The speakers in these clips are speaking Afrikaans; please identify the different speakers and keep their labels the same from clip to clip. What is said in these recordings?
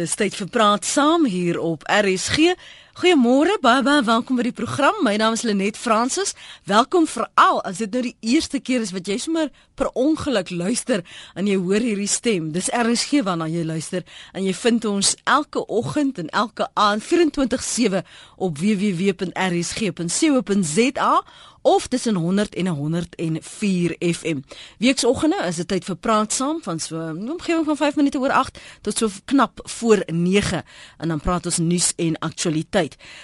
Speaker 1: Dis tyd vir praat saam hier op RSG. Goeiemôre, baie welkom by die program. My naam is Lenet Fransis. Welkom veral as dit nou die eerste keer is wat jy sommer per ongeluk luister en jy hoor hierdie stem. Dis RSG waarna jy luister en jy vind ons elke oggend en elke aand 24/7 op www.rsg.co.za of tussen 100 en 104 FM. Weeksoggende is dit tyd vir praat saam van so 'n omgewing van 5 minute oor 8 tot so knap voor 9 en dan praat ons nuus en aktualiteit.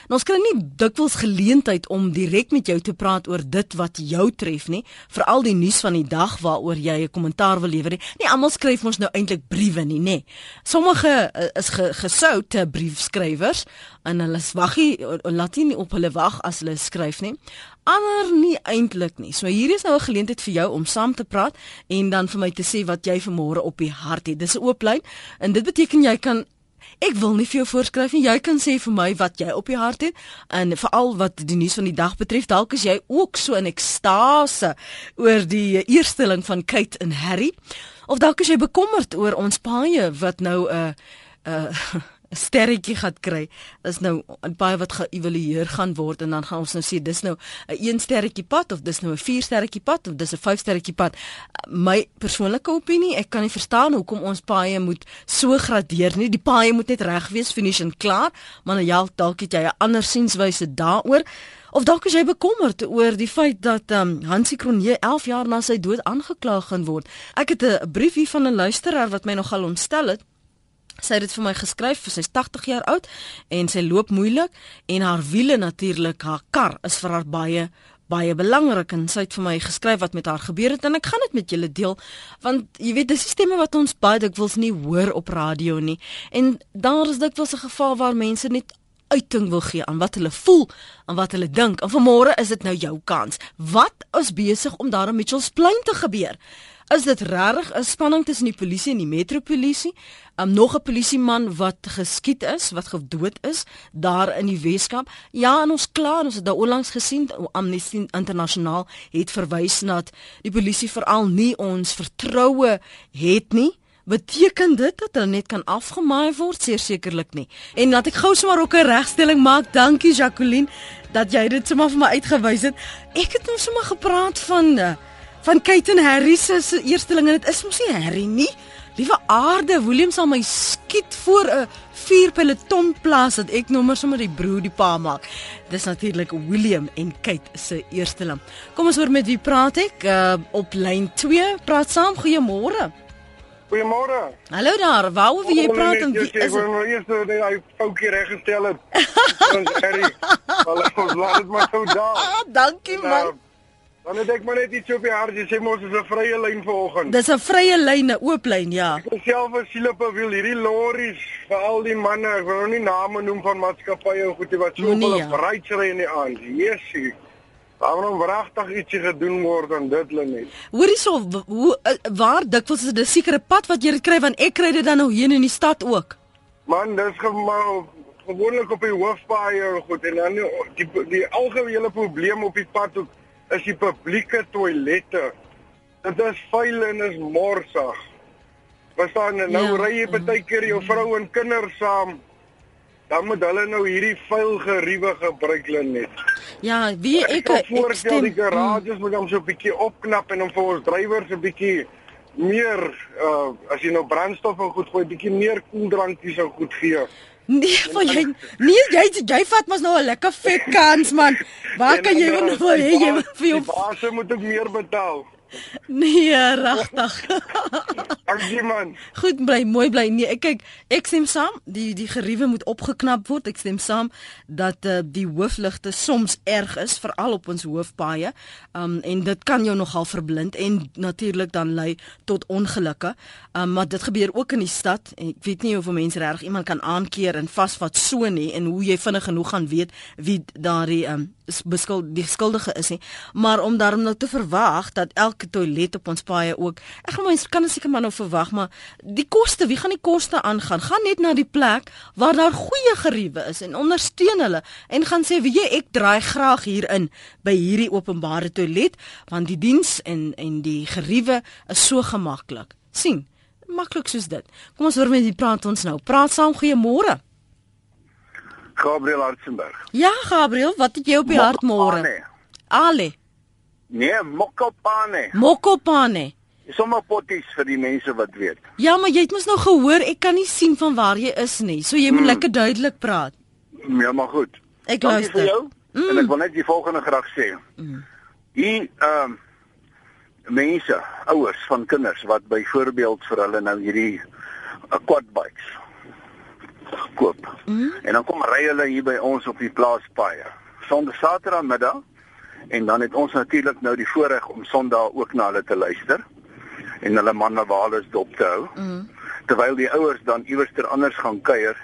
Speaker 1: Nou ons kry nie dikwels geleentheid om direk met jou te praat oor dit wat jou tref nie, veral die nuus van die dag waaroor jy 'n kommentaar wil lewer nie. Nie almal skryf ons nou eintlik briewe nie, nê. Sommige uh, is ge, gesoute briefskrywers en hulle wag nie laat nie op hulle wag as hulle skryf nie ander nie eintlik nie. So hier is nou 'n geleentheid vir jou om saam te praat en dan vir my te sê wat jy vanmôre op die hart het. Dis 'n oop lyn en dit beteken jy kan ek wil nie vir jou voorskryf nie. Jy kan sê vir my wat jy op die hart het en veral wat die nuus van die dag betref. Dalk is jy ook so in ekstase oor die eersteling van Kate en Harry of dalk is jy bekommerd oor ons paie wat nou 'n uh, uh, sterretjie gaan kry. Is nou baie wat geëvalueer gaan word en dan gaan ons nou sê dis nou 'n 1 sterretjie pad of dis nou 'n 4 sterretjie pad of dis 'n 5 sterretjie pad. My persoonlike opinie, ek kan nie verstaan hoekom ons paaie moet so gradeer nie. Die paaie moet net reg wees, finish en klaar. Maar nou ja, dalk het jy 'n ander sienswyse daaroor. Of dalk is jy bekommerd oor die feit dat um, Hansie Kronje 11 jaar na sy dood aangekla gaan word. Ek het 'n brief hier van 'n luisteraar wat my nogal ontstel het. Sy het dit vir my geskryf, sy's 80 jaar oud en sy loop moeilik en haar wiele natuurlik, haar kar is vir haar baie baie belangrik en sy het vir my geskryf wat met haar gebeur het en ek gaan dit met julle deel want jy weet dis stemme wat ons baie dikwels nie hoor op radio nie en daar is dikwels 'n geval waar mense net uiting wil gee aan wat hulle voel en wat hulle dink en vanmôre is dit nou jou kans. Wat is besig om daar in Mitchells Plain te gebeur Is dit regtig 'n spanning tussen die polisie en die metropolisie? Um nog 'n polisieman wat geskiet is, wat gedood is daar in die Weskaap. Ja, en ons klaar, ons het daai onlangs gesien, Amnesty Internasionaal het verwys na die polisie veral nie ons vertroue het nie. Beteken dit dat hulle net kan afgemaai word? Sekerlik nie. En laat ek gou sommer ook 'n regstelling maak. Dankie Jacqueline dat jy dit sommer vir my uitgewys het. Ek het nou sommer gepraat van uh, van Kate en Harry se eersteling en dit is mos nie Harry nie. Liewe aarde, William sal my skiet voor 'n vier peloton plaas dat ek nommer sommer die broer die pa maak. Dis natuurlik William en Kate se eersteling. Kom ons hoor met wie praat ek uh, op lyn 2. Praat saam, goeiemôre.
Speaker 2: Goeiemôre.
Speaker 1: Hallo daar. Wou wie jy praat en wie
Speaker 2: is Ek wil nou eers net hy foutjie reggestel het. Ons Harry. Hallo, ons laat dit maar sou daar.
Speaker 1: Ah, dankie man. Uh,
Speaker 2: Dan het ek maar net iets op die hart, jy sê mos is 'n vrye lyn vanoggend.
Speaker 1: Dis 'n vrye lyn, 'n oop lyn, ja.
Speaker 2: Ek self as Silippe wil hierdie lorries vir al die manne, ek wil nou nie name noem van maatskappye of goedie wat so veel ja. rydsry in die aand. Jessie. Daar moet wragtig ietsie gedoen word aan dit lê net.
Speaker 1: Hoorie so, hoe eh, waar dikwels is dit 'n sekere pad wat jy dit kry want ek kry dit dan nou hier in die stad ook.
Speaker 2: Man, dis gewoon gewoonlik op die hoofpaaie goed en dan die die, die algehele probleem op die pad ook is die publieke toilette. Dit is vuil en is morsig. Verstaan nou ja. ry jy baie keer jou vrou en kinders saam. Dan moet hulle nou hierdie vuil geriewe gebruik net.
Speaker 1: Ja, wie ek ek
Speaker 2: voorstel die garages moet ons so 'n bietjie opknap en om vir ons drywers 'n bietjie meer uh as jy nou brandstof en goed gooi, bietjie meer koeldrankies sou goed gee.
Speaker 1: Nee, vir jy nee, jy jy vat mos nou 'n lekker vet kans man. Waar kan jy nou vir jy vir
Speaker 2: jou baas moet ook meer betaal.
Speaker 1: Nee, regtig.
Speaker 2: Dankie man.
Speaker 1: Goed bly, mooi bly. Nee, ek kyk, ek stem saam. Die die geriewe moet opgeknap word. Ek stem saam dat uh, die hoofligte soms erg is veral op ons hoofpaaie. Um en dit kan jou nogal verblind en natuurlik dan lei tot ongelukke. Um maar dit gebeur ook in die stad. Ek weet nie of mense regtig iemand kan aankeer en vasvat so nie en hoe jy vinnig genoeg gaan weet wie daardie um beskuld die skuldige is nie. Maar om daarom nou te verwag dat elke toilet op ons paaie ook ek gaan mens kan seker maar nou verwag maar die koste wie gaan die koste aangaan gaan net na die plek waar daar goeie geriewe is en ondersteun hulle en gaan sê wie jy ek draai graag hier in by hierdie openbare toilet want die diens en en die geriewe is so gemaklik sien Maklik soos dit. Kom ons hoor met wie praat ons nou. Praat saam, goeiemôre.
Speaker 3: Gabriel Hartzenberg.
Speaker 1: Ja, Gabriel, wat het jy op die hart môre? Ale.
Speaker 3: Nee, Mokopane.
Speaker 1: Mokopane.
Speaker 3: Sommige potties vir die mense wat weet.
Speaker 1: Ja, maar jy het mos nou gehoor, ek kan nie sien van waar jy is nie. So jy moet mm. lekker duidelik praat.
Speaker 3: Ja, maar goed.
Speaker 1: Ek luister.
Speaker 3: vir jou. Mm. En ek wil net die volgende graag sê. Mm. Hier ehm um, mense, ouers van kinders wat byvoorbeeld vir hulle nou hierdie uh, quad bikes koop. Mm. En dan kom ry hulle hier by ons op die plaaspaaie. Sondag Saterdagmiddag en dan het ons natuurlik nou die voorreg om Sondag ook na hulle te luister en hulle manne waar hulle dop te hou. Mm. Terwyl die ouers dan iewers ter anders gaan kuier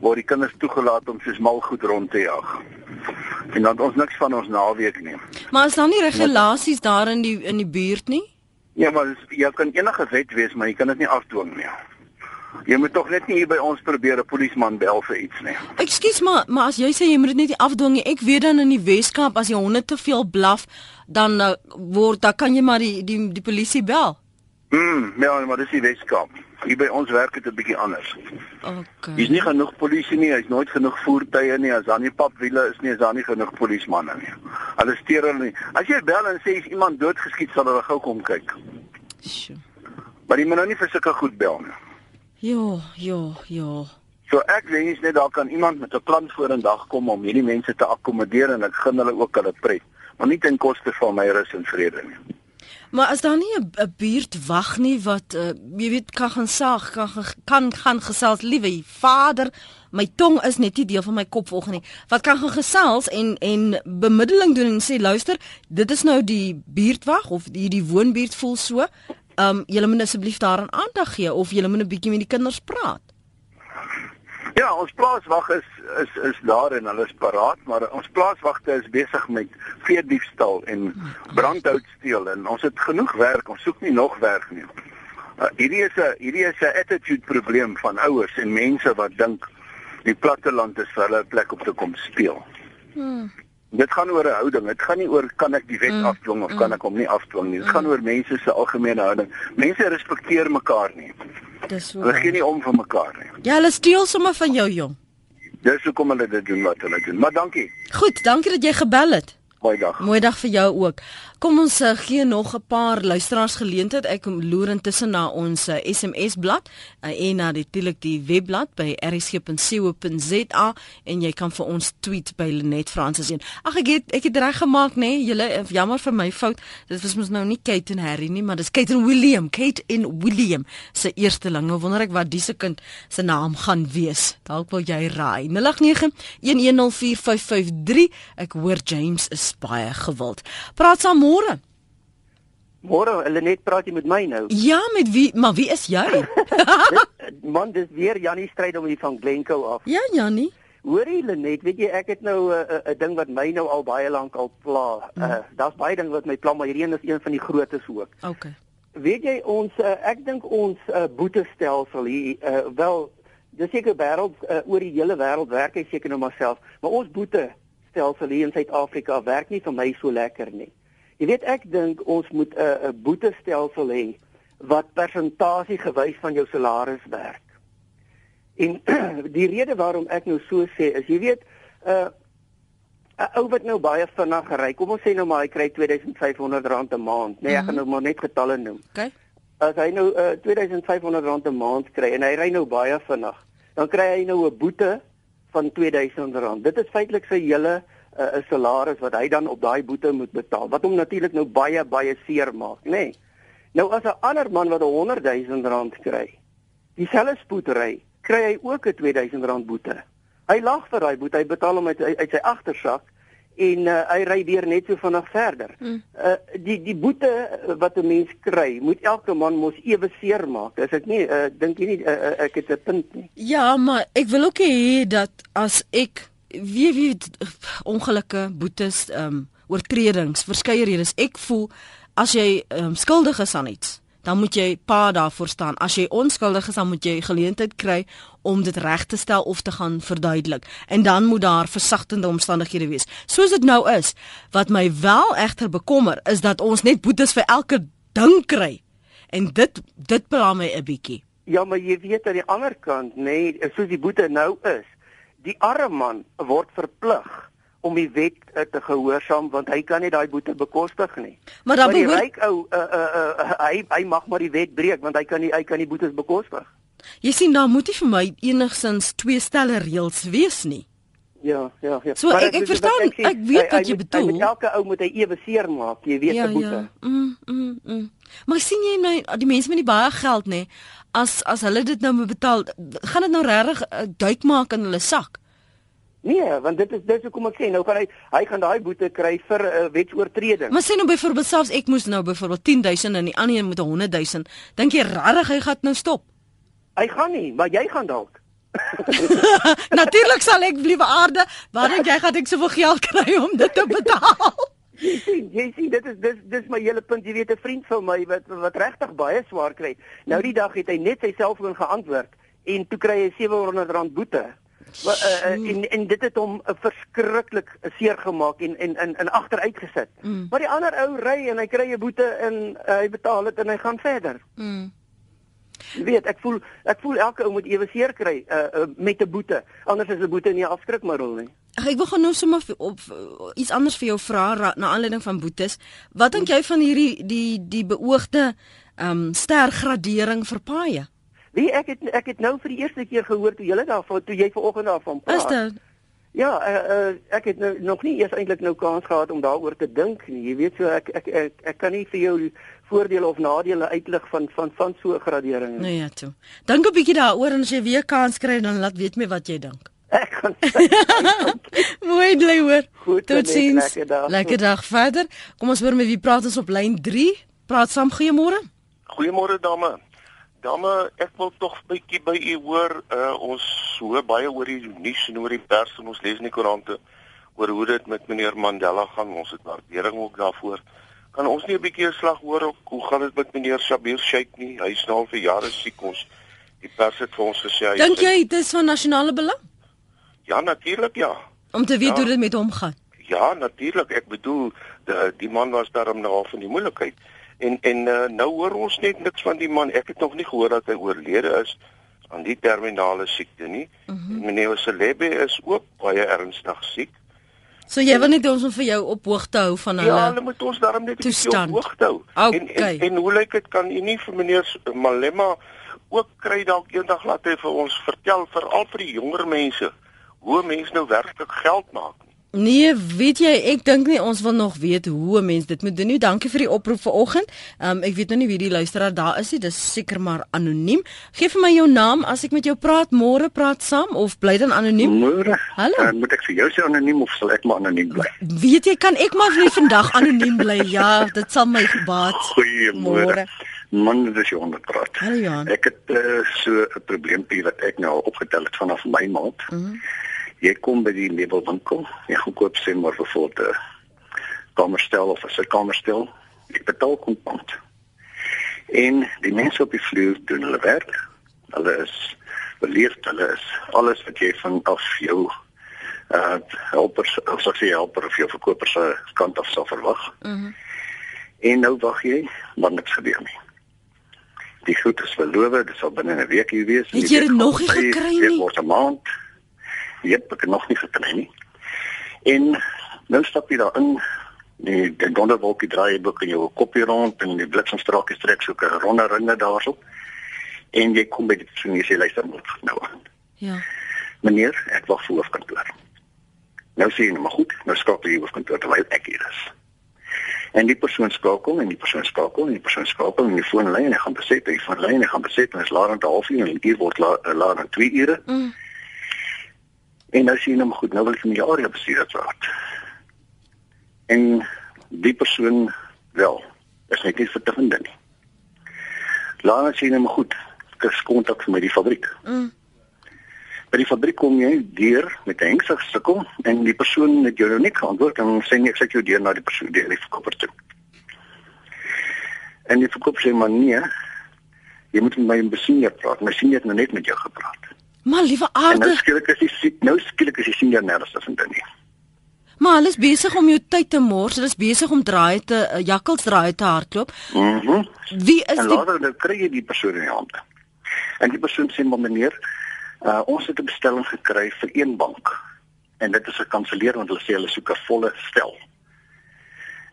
Speaker 3: waar die kinders toegelaat om soos mal goed rond te jag. En dan ons niks van ons naweek nie.
Speaker 1: Maar is daar nie regulasies daar in die in die buurt nie?
Speaker 3: Ja, maar jy kan enige wet wees, maar jy kan dit nie afdwing nie. Jy moet tog net nie hier by ons probeer 'n polisieman bel vir iets nie.
Speaker 1: Ekskuus maar, maar as jy sê jy moet dit net nie afdwing nie. Ek weet dan in die Weskaap as jy honde te veel blaf, dan uh, word dan kan jy maar die die die polisie bel.
Speaker 3: Mm, ja, maar dis die Weskaap. Hier by ons werk dit 'n bietjie anders.
Speaker 1: Okay.
Speaker 3: Hier's nie genoeg polisie nie, hy's nooit genoeg voertuie nie, as daar nie papwiele is nie, is daar nie genoeg polismanne nie. Hulle steur hulle nie. As jy bel en sê is iemand doodgeskiet, sal hulle gou kom kyk.
Speaker 1: Sjoe.
Speaker 3: Maar jy moet nou nie vir sulke goed bel nie.
Speaker 1: Ja, ja, ja.
Speaker 3: So ek wens net daar kan iemand met 'n plan vorendag kom om hierdie mense te akkommodeer en ek gun hulle ook hulle pret, maar nie ten koste van my rus en vrede nie.
Speaker 1: Maar as daar nie 'n buurt wag nie wat uh, jy weet kan gaan saag, kan kan gaan gesels liewe vader, my tong is net nie deel van my kop volgens nie. Wat kan gaan gesels en en bemiddeling doen en sê luister, dit is nou die buurtwag of die die woonbuurt voel so. Um, julle moet asseblief daaraan aandag gee of julle moet 'n bietjie met die kinders praat.
Speaker 3: Ja, ons plaaswag is is is daar en hulle is paraat, maar ons plaaswagte is besig met veediefstal en brandhout steel en ons het genoeg werk, ons soek nie nog werk nie. Uh, hierdie is 'n hierdie is 'n attitude probleem van ouers en mense wat dink die platteland is vir hulle 'n plek om te kom speel. Hmm. Dit gaan oor 'n houding. Dit gaan nie oor kan ek die wet mm. afdwing of mm. kan ek hom nie afdwing nie. Dit mm. gaan oor mense se algemene houding. Mense respekteer mekaar nie.
Speaker 1: Dis so.
Speaker 3: Hulle gee nie om vir mekaar nie.
Speaker 1: Ja, hulle steel sommer van jou jong.
Speaker 3: Dis hoekom hulle dit doen wat hulle doen. Maar dankie.
Speaker 1: Goed, dankie dat jy gebel het.
Speaker 3: Mooi dag.
Speaker 1: Mooi dag vir jou ook. Kom ons uh, gee nog 'n paar luisteraars geleentheid. Ek loer intussen na ons uh, eh, SMS blad uh, en na die telik die webblad by rsg.co.za en jy kan vir ons tweet by Lenet Francis en ag ek het ek het reg gemaak nê nee? julle jammer vir my fout. Dit was mos nou nie Kate en Harry nie maar dis Kate en William Kate en William se eerste ling nou wonder ek wat dis se kind se naam gaan wees. Dalk wil jy raai. 0891104553 ek hoor James is baie gewild. Praat saam môre.
Speaker 4: Môre, hulle net praat jy met my nou.
Speaker 1: Ja, met wie? Maar wie is jy?
Speaker 4: man, dis weer Jannie stryd om hier van Glencoe af.
Speaker 1: Ja, Jannie.
Speaker 4: Hoorie Lenet, weet jy ek het nou 'n uh, 'n uh, ding wat my nou al baie lank al pla. Uh, mm. Daar's baie dinge wat my pla, maar hierdie een is een van die grootes ook.
Speaker 1: OK.
Speaker 4: Weet jy ons uh, ek dink ons uh, boetestelsel hier uh, wel dis seker wêreld uh, oor die hele wêreld werk hy seker nou maar self, maar ons boetestelsel hier in Suid-Afrika werk nie vir my so lekker nie. Jy weet ek dink ons moet 'n uh, 'n boetestelsel hê wat persentasie gewys van jou salaris werk. En die rede waarom ek nou so sê is jy weet 'n uh, 'n ou wat nou baie vinnig ry, kom ons sê nou maar hy kry R2500 'n maand. Nee, ek gaan mhm. nou maar net getalle noem.
Speaker 1: OK.
Speaker 4: As hy nou uh, R2500 'n maand kry en hy ry nou baie vinnig, dan kry hy nou 'n boete van R2000. Dit is feitelik sy hele 'n uh, salaris wat hy dan op daai boete moet betaal wat hom natuurlik nou baie baie seer maak, nê. Nee. Nou as 'n ander man wat 'n 100 000 rand kry, dieselfde spoedry, kry hy ook 'n 2000 rand boete. Hy lag vir daai boete, hy betaal hom uit uit sy agtersak en uh, hy ry weer net so vinnig verder. Mm. Uh die die boete wat 'n mens kry, moet elke man mos ewe seer maak. Is ek nie uh dink jy nie uh, uh, ek het 'n punt nie.
Speaker 1: Ja, maar ek wil ook hê dat as ek wie wie ongelukke boetes ehm um, oortredings verskeie redes. Ek voel as jy ehm um, skuldig is aan iets dan moet jy pa daarvoor staan. As jy onskuldig is dan moet jy geleentheid kry om dit reg te stel of te gaan verduidelik. En dan moet daar versagtende omstandighede wees. Soos dit nou is wat my wel egter bekommer is dat ons net boetes vir elke ding kry. En dit dit pla my 'n bietjie.
Speaker 4: Ja, maar jy weet aan die ander kant, nê, nee, soos die boete nou is, die arme man word verplig om die wet uh, te gehoorsaam want hy kan nie daai boete bekostig nie.
Speaker 1: Maar dan behoort
Speaker 4: ryk ou uh, uh, uh, hy hy mag maar die wet breek want hy kan nie hy kan nie boetes bekostig.
Speaker 1: jy sien daar moet nie vir my enigsins twee stelle reëls wees nie.
Speaker 4: Ja, ja, ja.
Speaker 1: So,
Speaker 4: Maar
Speaker 1: ek-
Speaker 4: dit
Speaker 1: ek
Speaker 4: is
Speaker 1: verstaan,
Speaker 4: sê,
Speaker 1: ek weet wat jy bedoel.
Speaker 4: moet Elke ou moet hy ewe seer maak, jy weet, 'n boete.
Speaker 1: Mm, mm, mm, mm. Maar sien jy my die mense met die baie geld nê, as as hulle dit nou moet betaal, gaan dit nou regtig uh, duik maak in hulle sak?
Speaker 4: Nee, want dit is dis hoekom ek sê nou gaan hy hy gaan daai boete kry vir 'n uh, wetsoortreding.
Speaker 1: Maar sê nou byvoorbeeld selfs ek moes nou byvoorbeeld 10000 en die ander een moet 100000, dink jy regtig hy gaan nou stop?
Speaker 4: Hy gaan nie, maar jy gaan dalk.
Speaker 1: Natuurlik sal ek liewe aarde, waar dink jy gaan ek soveel geld kry om dit te betaal?
Speaker 4: Jy sien, jy sien dit is dis dis my hele punt. Jy weet 'n vriend van my wat wat regtig baie swaar kry. Nou die dag het hy net sy selfoon geantwoord en toe kry hy 700 rand boete. Wa- uh, uh, en en dit het hom uh, verskriklik seer gemaak en en in in agteruit gesit.
Speaker 1: Mm.
Speaker 4: Maar die ander ou ry en hy kry 'n boete en uh, hy betaal dit en hy gaan verder.
Speaker 1: Mm.
Speaker 4: Jy weet, ek voel ek voel elke ou moet ewe seer kry uh, uh, met 'n boete. Anders is 'n boete nie afskrikmiddel nie.
Speaker 1: Ag ek wil gou nou sommer op iets anders vir jou vra ra- na aanleiding van boetes. Wat dink jy van hierdie die die beoogde ehm um, stergradering vir paaie?
Speaker 4: Wie ek het ek het nou vir die eerste keer gehoor toe julle daarvan toe jy vanoggend daarvan praat.
Speaker 1: Is dit?
Speaker 4: Ja, uh, uh, ek het nou nog nie eers eintlik nou kans gehad om daaroor te dink nie. Jy weet so ek ek ek, ek kan nie vir jou voordele of nadele uitlig van van van so 'n gradering nie.
Speaker 1: Nou ja, toe. Dink 'n bietjie daaroor en as jy weer kans kry dan laat weet my wat jy dink.
Speaker 4: Ek gaan sê
Speaker 1: Mooi bly hoor.
Speaker 4: Goed,
Speaker 1: Tot
Speaker 4: Annette,
Speaker 1: sins.
Speaker 4: lekker dag.
Speaker 1: Lekker dag verder. Kom ons hoor met wie praat ons op lyn 3? Praat saam goeiemôre.
Speaker 5: Goeiemôre dame. Dame, ek wil tog bietjie by u hoor. Uh, ons hoor baie oor die nuus en oor die pers en ons lees in die koerante oor hoe dit met meneer Mandela gaan. Ons het waardering ook daarvoor. Kan ons nie 'n bietjie 'n slag hoor op hoe gaan dit met meneer Shabir Sheikh nie? Hy's nou al vir jare siek ons. Die pers het vir ons gesê hy
Speaker 1: Dink jy dit is van nasionale belang
Speaker 5: Ja, natuurlik ja.
Speaker 1: om te weet
Speaker 5: Ja.
Speaker 1: hoe dit met hom gaan?
Speaker 5: Ja, natuurlik. Ek bedoel, die, die man was daarom nou al van die moeilikheid. En en uh, nou hoor ons net niks van die man. Ek het nog nie gehoor dat hy oorlede is aan die terminale siekte nie. Mm -hmm. Meneer Celebe is ook baie ernstig siek.
Speaker 1: So jy wil net ons om vir jou op hoogte hou van hulle.
Speaker 5: Ja, hulle moet ons daarom net
Speaker 1: toestand.
Speaker 5: op hoogte hou. En,
Speaker 1: Okay.
Speaker 5: en en hoe lyk dit kan u nie vir meneer Malema ook kry dalk eendag laat hy vir ons vertel veral vir die jonger mense hoe mense nou werklik geld maak.
Speaker 1: Nee, weet jy, ek dink nie ons wil nog weet hoe 'n mens dit moet doen nie. Dankie vir die oproep vanoggend. Ehm um, ek weet nou nie wie die luisteraar daar is nie. Dis seker maar anoniem. Geef vir my jou naam as ek met jou praat môre praat saam of bly dan anoniem.
Speaker 6: Môre.
Speaker 1: Hallo.
Speaker 6: Uh, moet ek vir jou sê anoniem of sal ek maar anoniem bly?
Speaker 1: Weet jy, kan ek maar vir vandag anoniem bly? Ja, dit sal my gebaat.
Speaker 6: Goeiemôre. Man, dit is Johan wat praat.
Speaker 1: Hallo Johan.
Speaker 6: Ek het uh, so 'n probleempie wat ek nou opgetel het vanaf my maand. Mm
Speaker 1: Mhm.
Speaker 6: -hmm. Jy kom by die meubelwinkel, jy gaan koop sê maar byvoorbeeld 'n kamerstel of 'n sitkamerstel. Ek betaal kontant. En die mense op die vloer doen hulle werk. Hulle is beleefd, hulle is alles wat jy van af jou uh helpers, of sou ek sê helper of jou verkoper se kant af sal verwag.
Speaker 1: Mhm. Mm
Speaker 6: En nou wag jy, maar niks gebeur nie. Die goed is beloof, dit sal binne 'n week hier wees.
Speaker 1: Het jy dit nog nie gekry
Speaker 6: Dit
Speaker 1: nie?
Speaker 6: word 'n maand. Jep, ek het nog nie gekry nie. En nou stap jy daarin. Die die donderwolkie draai ook in jou kopie rond en die bliksemstraakies trek so 'n ronde ringe daarop. En jy kom by die persoon en sê luister moet nou aan.
Speaker 1: Ja.
Speaker 6: Meneer, ek wag vir hoofkantoor. Nou sê jy nou maar goed, nou skakel jy hoofkantoor terwyl ek hier is. En die persoon skakel en die persoon skakel en die persoon skakel en die foon lyn en hy gaan beset, hy van lyn en hy gaan beset en is laat aan 'n halfuur en 'n uur word laat laat aan 2 ure.
Speaker 1: Mm.
Speaker 6: En nou sê nou maar goed, nou wil ek van die area bestuurder praat. En die persoon wel, is net nie vir vind nie. Laat sê jy nou maar goed, is kontak met die fabriek.
Speaker 1: Mm.
Speaker 6: By die fabriek kom jy deur met 'n hengsig sukkel en die persoon het jou nou nie geantwoord en sê nee, ek sit jou deur na die persoon deur die verkoper toe. En die verkoper sê maar nee, jy moet met my besiener praat. My senior het nou net met jou gepraat.
Speaker 1: Maar liewe
Speaker 6: En nou
Speaker 1: aarde,
Speaker 6: skielik is die nou skielik is die senior nêrens te vind nie.
Speaker 1: Maar hulle is besig om jou tyd te mors. Hulle is besig om draai te uh, jakkals draai te hardloop.
Speaker 6: Mhm. Mm
Speaker 1: Wie is
Speaker 6: en
Speaker 1: die
Speaker 6: later dan kry jy die persoon in die hande. En die persoon sê maar meneer, uh, ons het 'n bestelling gekry vir een bank. En dit is gekanselleer want hulle sê hulle soek 'n volle stel.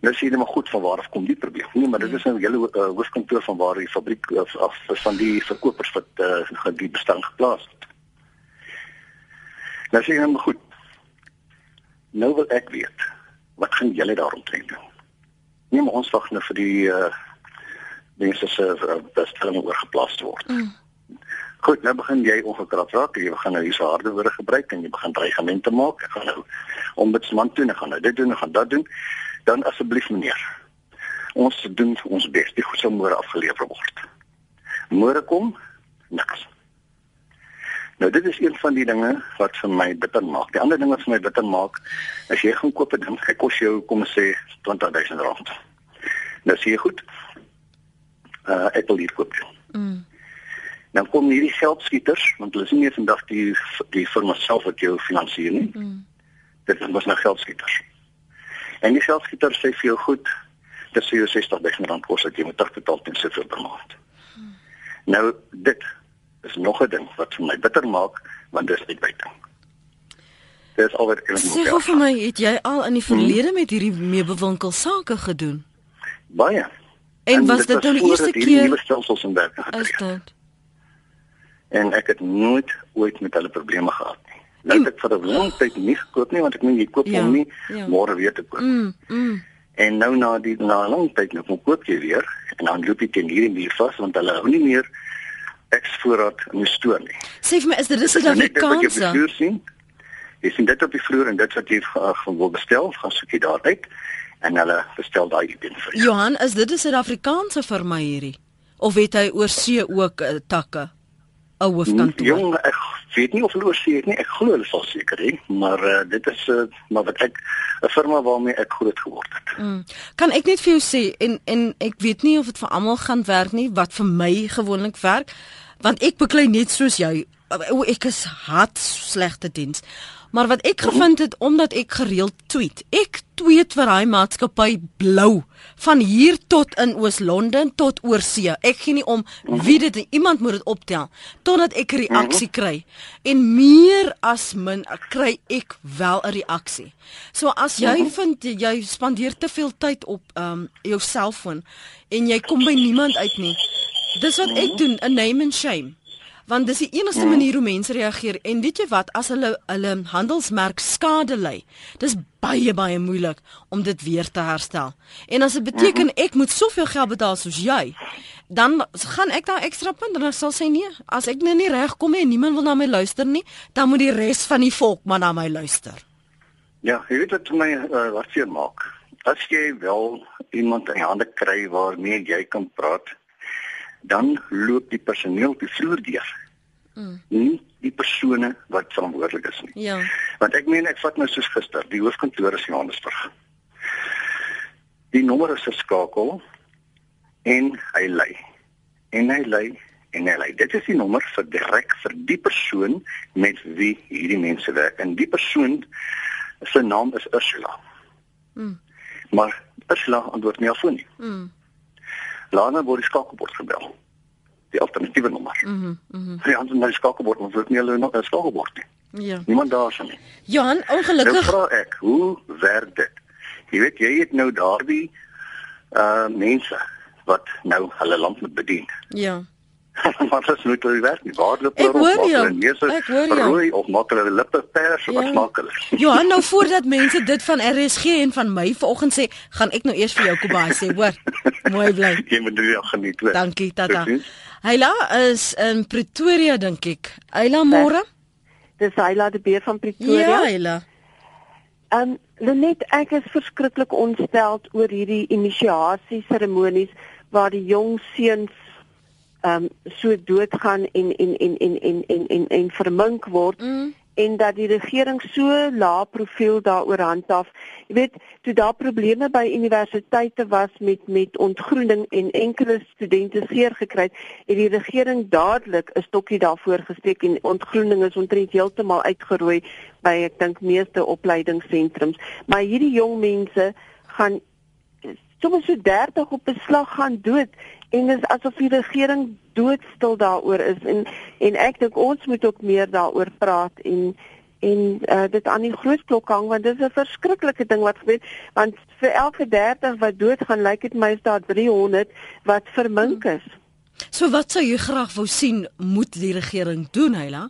Speaker 6: Nou sê jy maar goed van waar af kom die probleem. Nee, maar dit is nou julle uh, hoofkantoor van waar die fabriek of, of van die verkopers wat uh, die bestelling geplaas het. Nou sê jy net maar goed. Nou wil ek weet, wat gaan julle daaromtrent doen? Nee, maar ons wag nou vir die uh, mense se uh, bestelling oorgeplaas te word. Mm. Goed, nou begin jy ongekrap raak. Jy begin nou hierse harde woorde gebruik en jy begin dreigemente maak. Ek gaan nou ombudsman toe en ek gaan nou dit doen en gaan dat doen. Dan asseblief meneer. Ons doen ons bes. Die goed sal môre afgelewer word. Môre kom niks. Nou dit is een van die dinge wat vir my bitter maak. Die ander ding wat vir my bitter maak, as jy gaan koop 'n ding, hy kos jou kom ons sê R20000. Nou sê jy goed. Uh ek wil hier koop. Mm. Nou kom hierdie geldskieters, want hulle is nie meer vandag die die firma self wat jou finansier nie. Mm. Dit was nou geldskieters. En die geldskieters sê vir jou goed, dis vir jou R60000 kos dat jy moet terugbetaal ten soveel per maand. Mm. Nou dit is nog 'n ding wat vir my bitter maak want dis uitbuiting. Dit is alweer ek
Speaker 1: moet. Sê vir my, het jy al in die verlede hmm. met hierdie meubelwinkel sake gedoen?
Speaker 6: Baie.
Speaker 1: En, en was dit nou die eerste keer?
Speaker 6: Nuwe stelsels in werking getree. En ek het nooit ooit met hulle probleme gehad nie. Nou het ek vir 'n lang tyd nie gekoop nie want ek meen jy koop ja, hom nie ja. môre weer te koop. Mm, mm. En nou na die na lang tyd nou kom koop jy weer en dan loop jy teen hierdie muur vas want hulle hou nie meer eksvoorraad in die stoor nie.
Speaker 1: Sê vir my, is dit Suid-Afrikaanse?
Speaker 6: Jy sien dit op die vloer en dit wat jy gaan wil bestel, gaan soek jy daar uit en hulle bestel daai ding vir
Speaker 1: jou. Johan, is dit 'n Suid-Afrikaanse firma hierdie? Of het hy oor see ook uh, takke? 'n hoofkantoor.
Speaker 6: Jong, ek weet nie of hulle oor see het nie. Ek glo hulle sal seker hê, maar uh, dit is uh, maar wat ek 'n firma waarmee ek groot geword het. Mm.
Speaker 1: Kan ek net vir jou sê en en ek weet nie of dit vir almal gaan werk nie, wat vir my gewoonlik werk want ek beklei net soos jy ek is hard slegte diens maar wat ek gevind het omdat ek gereeld tweet ek tweet vir hy maatskappy blou van hier tot in Oos-London tot oorsee. Ek gee nie om wie dit iemand moet dit optel totdat ek reaksie kry. En meer as min kry ek wel 'n reaksie. So as jy vind jy spandeer te veel tyd op um, jou selfoon en jy kom by niemand uit nie Dis wat ek doen, 'n name and shame. Want dis die enigste manier hoe mense reageer en weet jy wat as hulle hulle handelsmerk skade ly. Dis baie baie moeilik om dit weer te herstel. En as dit beteken mhm. ek moet soveel geld betaal soos jy, dan gaan ek daar ekstra punt en dan sal sê nee, as ek nou nie reg kom en niemand wil na my luister nie, dan moet die res van die volk maar na my luister.
Speaker 6: Ja, jy weet wat my uh, wat seer maak. As jy wel iemand in hande kry waarmee jy kan praat dan loop die personeel die vloer deur. Mm. Nie die persone wat verantwoordelik is nie. Ja. Want ek meen ek vat nou soos gister, die hoofkantoor is in Johannesburg. Die nommer is geskakel en hy lei. En hy lei en hy lei. Dit is die nommer vir direk vir die persoon met wie hierdie mense werk. En die persoon se naam is Ursula. Mm. Maar Ursula antwoord nie af nie. Mm. Later word die skakelbord gebel. Die alternatiewe nommer. Mhm. Mm mhm. Mm ja, dan die skakelbord, ons weet nie hulle nog 'n skakelbord nie. Ja. Niemand daar sien nie.
Speaker 1: Johan, ongelukkig. Nou
Speaker 6: vra ek, hoe werk dit? Jy weet jy het nou daardie uh mense wat nou hulle land moet bedien.
Speaker 1: Ja.
Speaker 6: maar dit is nooit hoe werk nie. Waar loop
Speaker 1: hulle rond? Ek hoor jou.
Speaker 6: Rooi of maak hulle lippe pers of ja. wat maak hulle?
Speaker 1: Johan, nou voordat mense dit van RSG en van my vanoggend sê, gaan ek nou eers vir jou Kobai sê, hoor. Mooi bly.
Speaker 6: Jy moet dit wel geniet, hoor.
Speaker 1: Dankie, tata. Hyla is in Pretoria dink ek. Hyla môre?
Speaker 7: Dis Hyla die beer van Pretoria.
Speaker 1: Ja, Hyla.
Speaker 7: Ehm um, Lenet, ek is verskriklik ontstel oor hierdie inisiasie seremonies waar die jong seuns ehm um, so doodgaan en en en en en en en, en vermink word mm. en dat die regering so lae profiel daaroor handhaaf. Jy weet, toe daar probleme by universiteite was met met ontgroening en enkele studente seer gekry het, het die regering dadelik 'n stokkie daarvoor gesteek en ontgroening is omtrent heeltemal uitgeroei by ek dink meeste opleidingssentrums. Maar hierdie jong mense gaan soms so 30 op beslag gaan dood en dit is asof die regering doodstil daaroor is en en ek dink ons moet ook meer daaroor praat en en uh, dit aan die groot klok hang want dit is 'n verskriklike ding wat gebeur want vir elke 30 wat doodgaan lyk dit my is daar 300 wat vermink is.
Speaker 1: So wat sou jy graag wou sien moet die regering doen, Heila?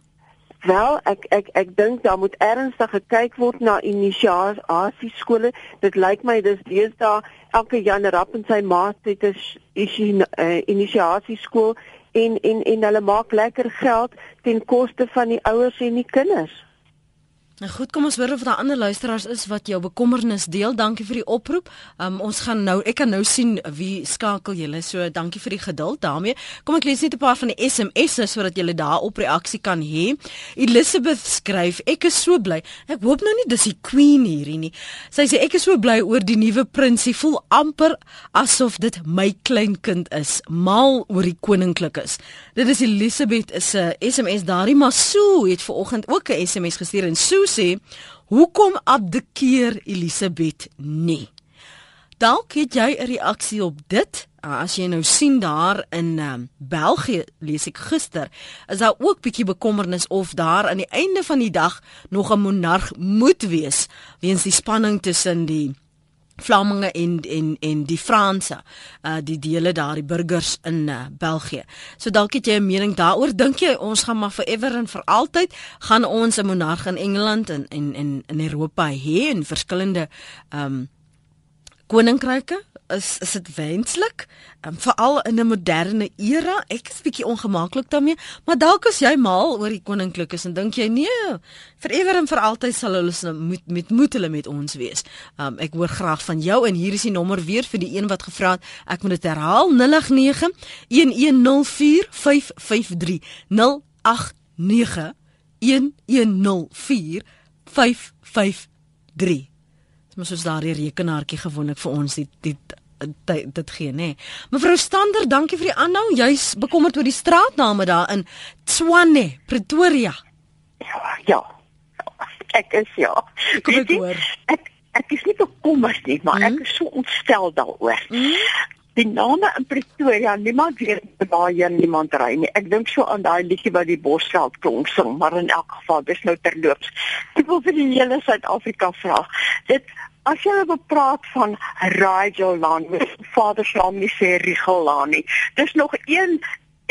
Speaker 7: Wel, ek ek ek dink daar moet ernstig gekyk word na inisiasie skole. Dit lyk my dis deesdae elke Jan Rapp en sy maat het 'n uh, inisiasie skool en en en hulle maak lekker geld ten koste van die ouers en die kinders.
Speaker 1: Nou goed, kom ons hoor of daar ander luisteraars is wat jou bekommernis deel. Dankie vir die oproep. Um, ons gaan nou, ek kan nou sien wie skakel julle. So dankie vir die geduld daarmee. Kom ek lees net 'n paar van die SMS'e sodat julle daarop reaksie kan hê. Elizabeth skryf: "Ek is so bly. Ek hoop nou nie dis die queen hierdie nie. Sy sê ek is so bly oor die nuwe prinsie. Voel amper asof dit my kleinkind is. Mal oor die koninklikes." Dit is Elizabeth se SMS daarin, maar Sue het vanoggend ook 'n SMS gestuur en Sue sê: "Hoekom abdikeer Elisabeth nie?" Dalk het jy 'n reaksie op dit. Ah, as jy nou sien daar in um, België, lees ek gister, is daar ook bietjie bekommernis of daar aan die einde van die dag nog 'n monarg moet wees weens die spanning tussen die Vlamminge en en en die Franse, uh die dele daar die burgers in uh, België. So dalk het jy 'n mening daaroor. Dink jy ons gaan maar forever en vir altyd gaan ons 'n monarg in Engeland en en en in Europa hê in verskillende um koninkryke? Is is dit wenslik um, veral in 'n moderne era ek is bietjie ongemaklik daarmee maar dalk as jy mal oor die koninklikes en dink jy nee vir ewer en vir altyd sal hulle moet met moet hulle met ons wees. Um, ek hoor graag van jou en hier is die nommer weer vir die een wat gevra het. Ek moet dit herhaal 0891104553089 11045530 Ons moet daardie rekenaartjie gewoonlik vir ons die die dit, dit gee nê. Mevrou Stander, dankie vir die aanhou. Jy's bekommerd oor die straatname daar in Tshwane, Pretoria.
Speaker 8: Ja, ja. Ek is ja.
Speaker 1: Kom ek hoor.
Speaker 8: Ek ek is nie bekommerd nie, maar mm. ek is so ontstel daaroor. Mm. Die name in Pretoria, niemand weet waar jy niemand ry nie. Ek dink so aan daai liedjie wat die Bosveld klonk sing, maar in elk geval, dis nou terloops. Ek wil vir die hele Suid-Afrika vra. Dit As jy wil praat van Rigel Land, Vader Saam nie sê Rigel Land nie. Dis nog een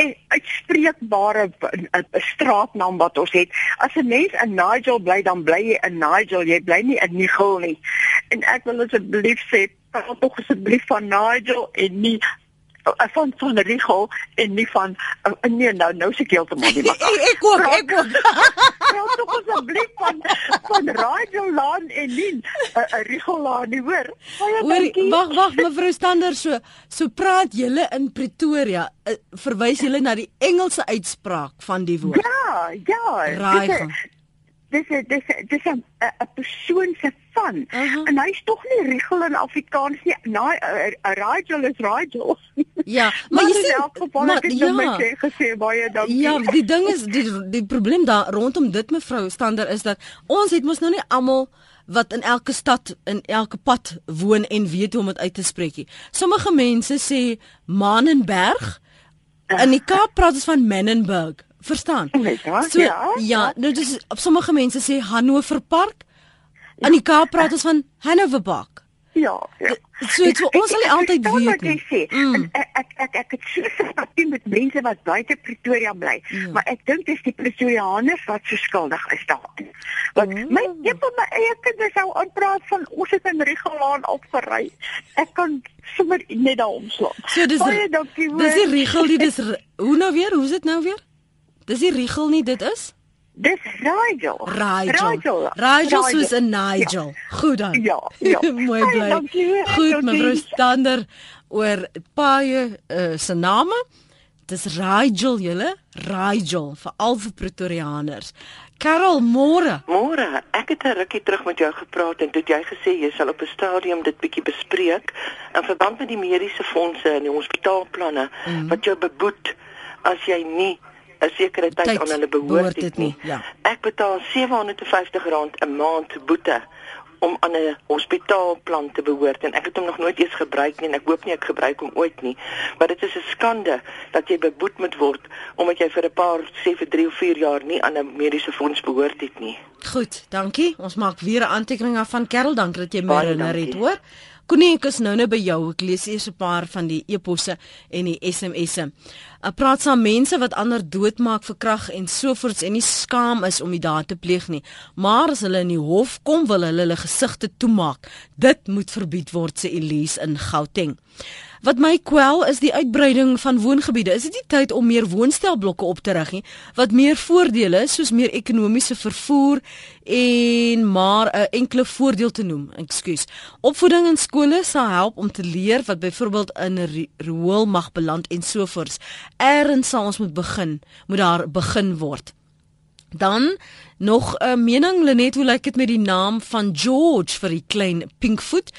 Speaker 8: en uitspreekbare 'n straatnaam wat ons het. As 'n mens in Nigel bly, dan bly jy in Nigel, jy bly nie in Nigel nie. En ek wil asseblief sê, praat tog asseblief van Nigel en nie van van Rigel en nie van uh, nee nou nou se heeltemal nie maar
Speaker 1: ek ook ek ook.
Speaker 8: Praat tog asseblief van van Radio Laan en nie 'n uh, uh, Rigel Laan nie hoor.
Speaker 1: Wag wag mevrou Stander so so praat julle in Pretoria uh, verwys julle na die Engelse uitspraak van die woord.
Speaker 8: Ja ja. Dis dis dis 'n 'n persoon se van uh -huh. en hy's tog nie Rigel in Afrikaans nie. Nee, Rigel is Rigel.
Speaker 1: Ja, maar, maar jy sê maar ja,
Speaker 8: my gesê baie dankie.
Speaker 1: Ja, die ding is die die probleem daar rondom dit mevrou Stander is dat ons het mos nou nie almal wat in elke stad in elke pad woon en weet hoe om dit uit te spreek nie. Sommige mense sê Manenberg in die Kaap praat ons van Menenberg. Verstaan?
Speaker 8: So, ja,
Speaker 1: ja, nou dis op sommige mense sê Hannover Park. Ja. In die Kaap praat ons van Hanover Park.
Speaker 8: Ja, ja.
Speaker 1: So dit ons sal altyd weet.
Speaker 8: Ek sê, mm. ek, ek ek ek het so simpatie met mense wat buite Pretoria bly, ja. maar ek dink dis die Pretoriaaners wat so skuldig is daarin. Want mm. my een van my eie kinders sou aanpraat van ons het in Rigelaan opgery. Ek kan sommer net daar omslaan.
Speaker 1: So dis Baie dankie. Dis die Rigel, dis hoe nou weer? Hoe is dit nou weer? Dis nie Rigel nie, dit is
Speaker 8: Dis Rigel.
Speaker 1: Rigel. Rigel soos 'n Nigel. Ja. Goed dan.
Speaker 8: Ja, ja.
Speaker 1: Mooi bly. Goed, mevrou Stander oor paie uh, se name. Dis Rigel julle, Rigel vir al vir Pretoriaaners. Karel, môre.
Speaker 9: Môre, ek het 'n rukkie terug met jou gepraat en toe jy gesê jy sal op 'n stadium dit bietjie bespreek in verband met die mediese fondse en die hospitaalplanne mm. wat jou beboet as jy nie 'n sekere tyd aan hulle behoort dit nie.
Speaker 1: Ja.
Speaker 9: Ek betaal R750 'n maand boete om aan 'n hospitaalplan te behoort en ek het hom nog nooit eens gebruik nie en ek hoop nie ek gebruik hom ooit nie. Maar dit is 'n skande dat jy beboet moet word omdat jy vir 'n paar sê vir 3 of 4 jaar nie aan 'n mediese fonds behoort het nie.
Speaker 1: Goed, dankie. Ons maak weer 'n aantekening af van Kerel, dankie dat jy my herinner het, hoor. Koenie, ek is nou nou by jou. Ek lees eers 'n paar van die e-posse en die SMS'e. Ek praat saam mense wat ander doodmaak vir krag en sovoorts en nie skaam is om die daad te pleeg nie. Maar as hulle in die hof kom, wil hulle hulle gesigte toemaak. Dit moet verbied word, sê Elise in Gauteng. Wat my kwel is die uitbreiding van woongebiede. Is dit nie tyd om meer woonstelblokke op te rig nie wat meer voordele soos meer ekonomiese vervoer en maar 'n enkele voordeel te noem. Ekskuus. Opvoeding in skole sal help om te leer wat byvoorbeeld in 'n riool mag beland en sovoorts. Eerens sal ons moet begin, moet daar begin word. Dan nog 'n mening Lenet hoe lyk dit met die naam van George vir die klein Pinkfoot?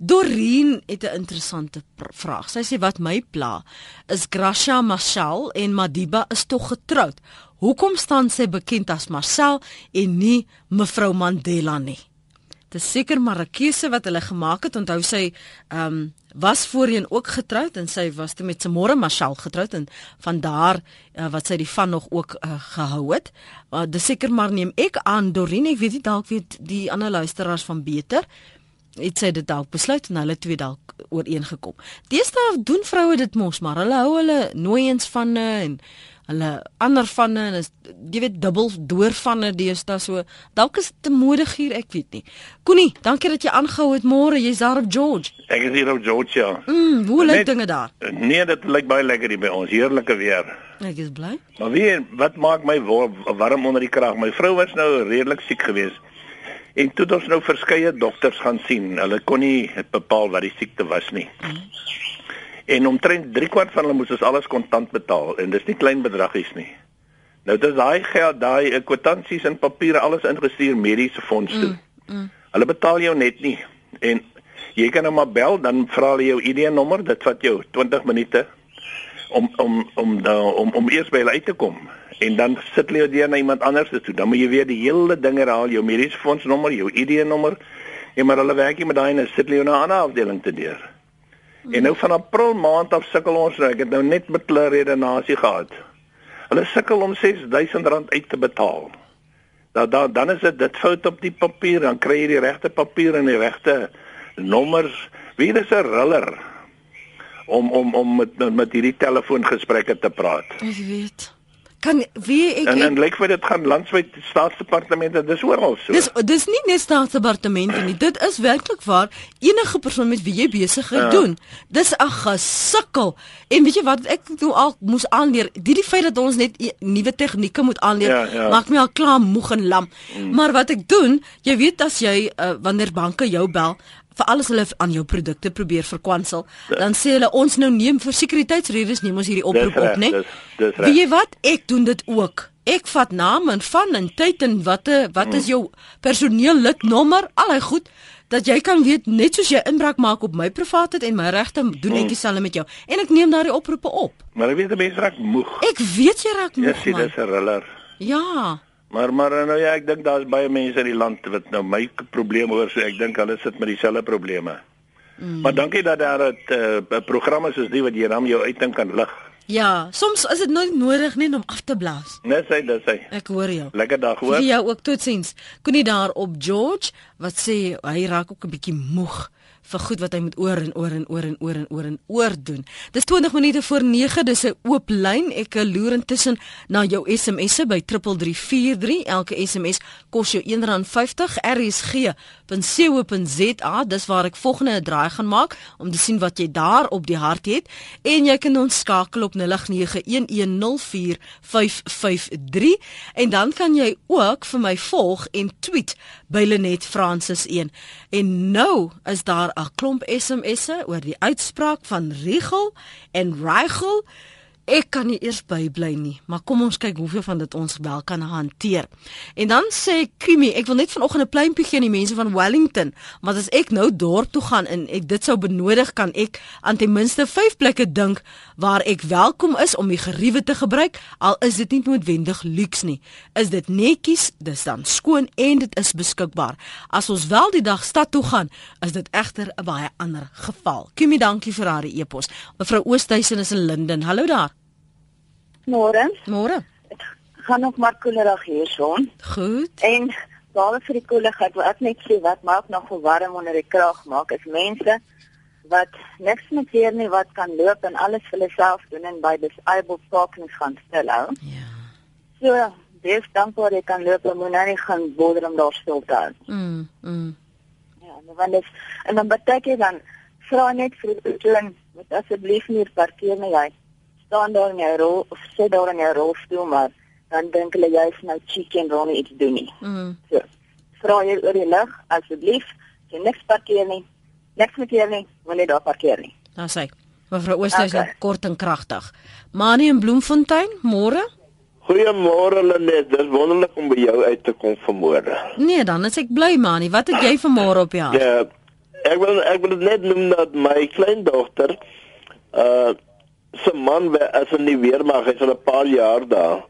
Speaker 1: Doreen het 'n interessante vraag. Sy sê wat my pla is Gracia Marshall en Madiba is tog getroud. Hoekom staan sy bekend as Marcel en nie mevrou Mandela nie? Dit is seker maar 'n keuse wat hulle gemaak het. Onthou sy ehm um, was voorheen ook getroud en sy was toe met Samora Marshall getroud en van daar uh, wat sy die van nog ook uh, gehou het. Maar uh, dis seker maar neem ek aan Doreen, ek weet nie dalk weet die ander luisteraars van beter het sy dit dalk besluit en hulle twee dalk ooreengekom. Deesdae doen vroue dit mos maar hulle hou hulle nooiens vanne en hulle ander vanne en is jy weet dubbel deur vanne deesdae so dalk is dit te modig hier ek weet nie. Koenie, dankie dat jy aangehou het môre jy's daar op George.
Speaker 10: Ek is hier op George ja.
Speaker 1: Mm, hoe lyk dinge daar?
Speaker 10: Nee, dit lyk baie lekker hier by ons. Heerlike weer.
Speaker 1: Ek is bly.
Speaker 10: Maar wie wat maak my warm onder die krag? My vrou was nou redelik siek geweest. En toe het ons nou verskeie dokters gaan sien. Hulle kon nie bepaal wat die siekte was nie. En omtrent 3 kwart van hulle moes ons alles kontant betaal en dis nie klein bedragies nie. Nou dis daai geld, daai kwitansies en papiere alles ingestuur mediese fonds toe. Mm, mm. Hulle betaal jou net nie. En jy kan nou maar bel dan vra hulle jou ID-nommer, dit vat jou 20 minute om om om om om, om eers by hulle uit te kom en dan sit jy deur na iemand anders toe. Dan moet jy weer die hele ding herhaal, jou mediese fondsnommer, jou ID-nommer. En maar hulle werk nie met daai en sit jy na 'n ander afdeling te deur. Hmm. En nou van April maand af sukkel ons nou. Ek het nou net met hulle redenasie gehad. Hulle sukkel om R6000 uit te betaal. Dan dan dan is dit dit fout op die papier, dan kry jy die regte papier en die regte nommers. Wie is 'n riller om om om met met hierdie telefoongesprekke te praat?
Speaker 1: Ek weet kan wie ek
Speaker 10: En dan lyk vir dit gaan landwyd staatsdepartemente dis oral so.
Speaker 1: Dis dis nie net staatsdepartemente nie. Dit is werklik waar enige persoon met wie jy besig is ja. doen. Dis 'n gesukkel. En weet jy wat ek toe al moes aanleer, die die feit dat ons net e nuwe tegnieke moet aanleer, ja, ja. maak my al klaar moeg en lam. Mm. Maar wat ek doen, jy weet as jy uh, wanneer banke jou bel, vir alles hulle aan jou produkte probeer verkwansel, dan sê hulle ons nou neem vir sekuriteitsredes neem ons hierdie oproep op, né? Wie jy wat? Ek doen dit ook. Ek vat naam en van en tyd en watte wat is hmm. jou personeellidnommer? Allei goed dat jy kan weet net soos jy inbraak maak op my privaatheid en my regte doen ek hmm. dieselfde met jou en ek neem daardie oproepe op.
Speaker 10: Maar ek weet mense raak moeg.
Speaker 1: Ek weet jy raak moeg.
Speaker 10: Ja, sien dis 'n riller.
Speaker 1: Ja.
Speaker 10: Maar maar nou ja, ek dink daar's baie mense in die land wat nou my probleme hoor, so ek dink hulle sit met dieselfde probleme. Mm. Maar dankie dat daar 'n uh, program is soos die wat jy dan jou uitdink kan lig.
Speaker 1: Ja, soms is dit nooit nodig net om af te blaas.
Speaker 10: Net sê dit sê.
Speaker 1: Ek hoor jou.
Speaker 10: Lekker dag hoor.
Speaker 1: Vir jou ook totsiens. Koenie daar op George wat sê hy raak ook 'n bietjie moeg vir goed wat hy moet oor en oor en oor en oor en oor en oor doen. Dis 20 minute voor 9, dis 'n oop lyn. Ek loer intussen na jou SMS'e by 3343. Elke SMS kos jou R1.50. rsg.co.za. Dis waar ek volgende 'n draai gaan maak om te sien wat jy daar op die hart het en jy kan ons skakel op 0891104553 en dan kan jy ook vir my volg en tweet by Lenet Francis 1. En nou is daar 'n klomp SMS'e oor die uitspraak van Rigel en Rigel. Ek kan nie eers bybly nie, maar kom ons kyk hoeveel van dit ons wel kan hanteer. En dan sê Kimi, ek wil net vanoggend 'n pleintjie gee aan die mense van Wellington, maar as ek nou dorp toe gaan en ek dit sou benodig, kan ek aan ten minste 5 plekke dink waar ek welkom is om die geriewe te gebruik, al is dit nie noodwendig luks nie. Is dit netjies, dis dan skoon en dit is beskikbaar. As ons wel die dag stad toe gaan, is dit egter 'n baie ander geval. Kimi, dankie vir haar e-pos. Mevrou Oosthuizen is in Linden. Hallo daar.
Speaker 11: Môre.
Speaker 1: Môre.
Speaker 11: Gaan nog maar koelerig hierson.
Speaker 1: Goed.
Speaker 11: En behalwe vir die koeligheid, wil ek net sê wat maak nog verwarm onder die krag maak is mense wat niks met hier nie wat kan loop en alles vir hulle self doen en by disabled parkings gaan stil hou.
Speaker 1: Ja.
Speaker 11: So, dis dan waar jy kan loop en moet nou nie gaan boder om daar stil te hou.
Speaker 1: Mm. Mm.
Speaker 11: Ja, nou want dis en dan beteken dan vra net vir die moet asseblief nie parkeer nie jy staan daar in jou rol of sit daar in jou rolstoel maar dan dink hulle jy's nou cheeky en wil nie iets doen nie.
Speaker 1: Mm.
Speaker 11: So. Vra jy oor die lig asseblief, jy niks parkeer nie. Niks met hier nie, moenie daar parkeer nie.
Speaker 1: Dan sê mevrou Oosthuizen
Speaker 11: Okay.
Speaker 1: kort en kragtig. Manie in Bloemfontein, môre?
Speaker 12: Goeiemôre Lenet, dis wonderlik om by jou uit te kom vanmôre.
Speaker 1: Nee, dan is ek bly Manie. Wat het jy vanmôre op die hart?
Speaker 12: Ja, ek wil ek wil net noem dat my kleindogter uh se man wa- as in die weermag is al 'n paar jaar daar.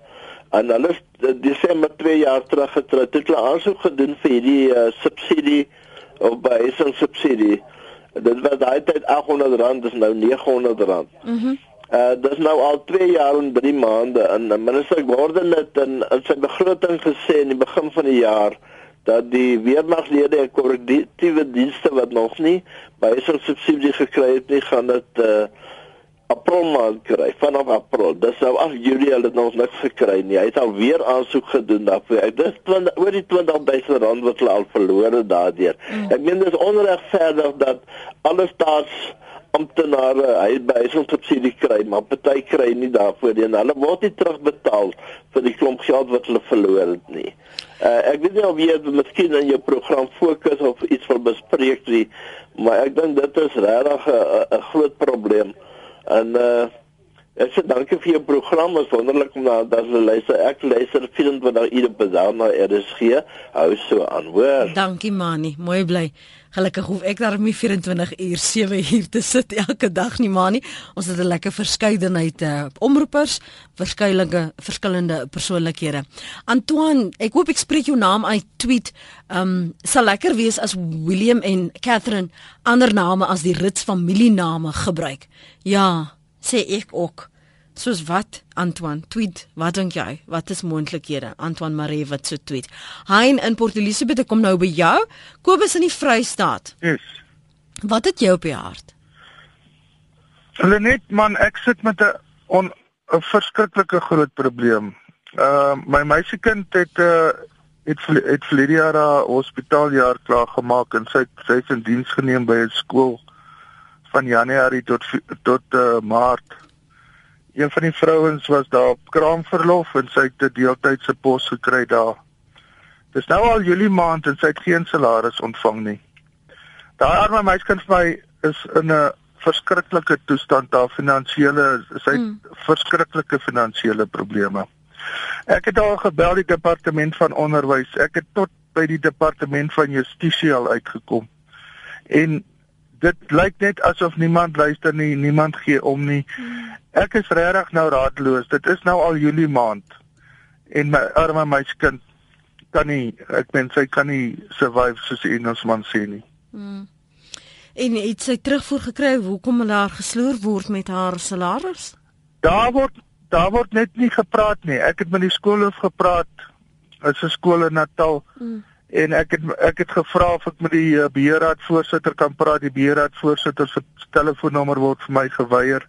Speaker 12: En hulle is uh, Desember 2 jaar terug getroud. Het hulle aansoek gedoen vir hierdie uh, subsidie of behuising subsidie. Dit was daai tyd R800, dis nou R900.
Speaker 1: Mhm.
Speaker 12: Uh dis nou al 2 jaar en 3 maande en minister Gordon het in, in sy begroting gesê in die begin van die jaar dat die weermaglede en korrektiewe dienste wat nog nie by so subsidie gekry het nie gaan dit uh April maand kry vanaf April. Dis nou af Julie hulle het nog niks gekry nie. Hy het al weer aansoek gedoen daarvoor. Ek dis 20 oor die 20000 rand wat hulle al verloor het daardeur. Mm. Ek meen dis onregverdig dat alle staats amptenare hy by sy subsidie kry, maar party kry nie daarvoor nie en hulle word nie terugbetaal vir die klomp geld wat hulle verloor het nie. Uh, ek weet nie of jy miskien in jou program fokus of iets wil bespreek nie, maar ek dink dit is regtig 'n 'n groot probleem. En uh ek sê dankie vir jou program. Dit is wonderlik om na dat jy luister. Ek luister 24 ure per dag na RSG. Hou so aan, hoor.
Speaker 1: Dankie Manie, mooi bly. Gelukkig hoef ek daarmee 24 uur 7 uur te sit elke dag nie Manie. Ons het 'n lekker verskeidenheid uh, omroepers, verskeidenige verskillende persoonlikhede. Antoine, ek hoop ek spreek jou naam uit. Tweet, ehm um, sal lekker wees as William en Catherine ander name as die Rits familiename gebruik. Ja, sê ek ook. Soos wat Antoine tweet, wat dink jy? Wat is moontlikhede? Antoine Maree wat so tweet. Hein in Port Elizabeth ek kom nou by jou. Kobus in die Vrystaat.
Speaker 13: Yes.
Speaker 1: Wat het jy op die hart?
Speaker 13: Hulle net man, ek sit met 'n 'n verskriklike groot probleem. Uh my meisiekind het uh het het verlede jaar haar hospitaaljaar klaar gemaak en sy sy is in diens geneem by 'n skool van Januarie tot tot uh, Maart. Een van die vrouens was daar op kraamverlof en sy het 'n deeltydse pos gekry daar. Dis nou al Julie maand en sy het geen salaris ontvang nie. Daai arme meisiekind vir my is in 'n verskriklike toestand daar finansiële sy het mm. verskriklike finansiële probleme. Ek het al gebel die departement van onderwys. Ek het tot by die departement van justisie al uitgekom. En dit lyk net asof niemand luister nie, niemand gee om nie. Ek is regtig nou raadloos. Dit is nou al Julie maand. En my arme meisiekind kan nie ek meen sy kan nie survive soos die Engelsman sê nie.
Speaker 1: Hmm. En het sy terugvoer gekry hoekom hulle haar gesloer word met haar salaris?
Speaker 13: Daar word daar word net nie gepraat nie. Ek het met die skoolhoof gepraat. Dit is 'n skool in Natal.
Speaker 1: Mm.
Speaker 13: En ek het ek het gevra of ek met die uh, beheerraad voorsitter kan praat. Die beheerraad voorsitter se telefoonnommer word vir my geweier.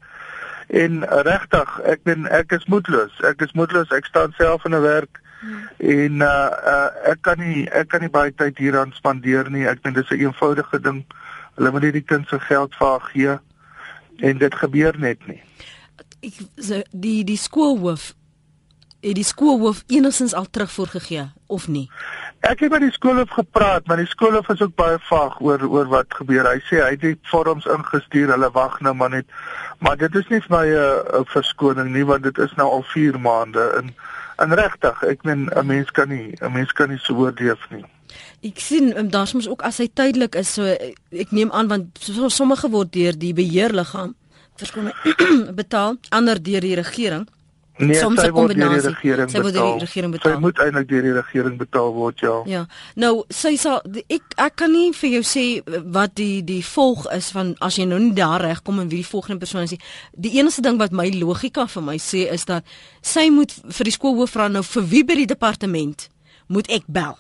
Speaker 13: En uh, regtig, ek ben ek is moedeloos. Ek is moedeloos. Ek staan self in 'n werk mm. en uh, uh ek kan nie ek kan nie baie tyd hieraan spandeer nie. Ek dink dis 'n eenvoudige ding. Hulle moet nie die kind se geld vir haar gee en dit gebeur net nie.
Speaker 1: Ek die die skoolhoof het die skoolhoof enigstens al terugvoer gegee of nie?
Speaker 13: Ek het met die skoolhoof gepraat, maar die skoolhoof is ook baie vaag oor oor wat gebeur. Hy sê hy het die vorms ingestuur, hulle wag nou maar net. Maar dit is nie vir my 'n verskoning nie, want dit is nou al 4 maande en en regtig, ek meen 'n mens kan nie 'n mens kan nie so oorleef nie.
Speaker 1: Ek sien um, daar's mos ook as hy tydelik is, so ek neem aan want so, sommige word deur die beheerliggaam verskoning betaal, ander deur die regering.
Speaker 13: Nee, soms 'n kombinasie. Sy
Speaker 1: word deur die regering betaal.
Speaker 13: Sy moet eintlik deur die regering betaal word, ja.
Speaker 1: Ja. Nou, sy sal ek ek kan nie vir jou sê wat die die volg is van as jy nou nie daar regkom en wie die volgende persoon is nie. Die enigste ding wat my logika vir my sê is dat sy moet vir die skoolhoof vra nou vir wie by die departement moet ek bel.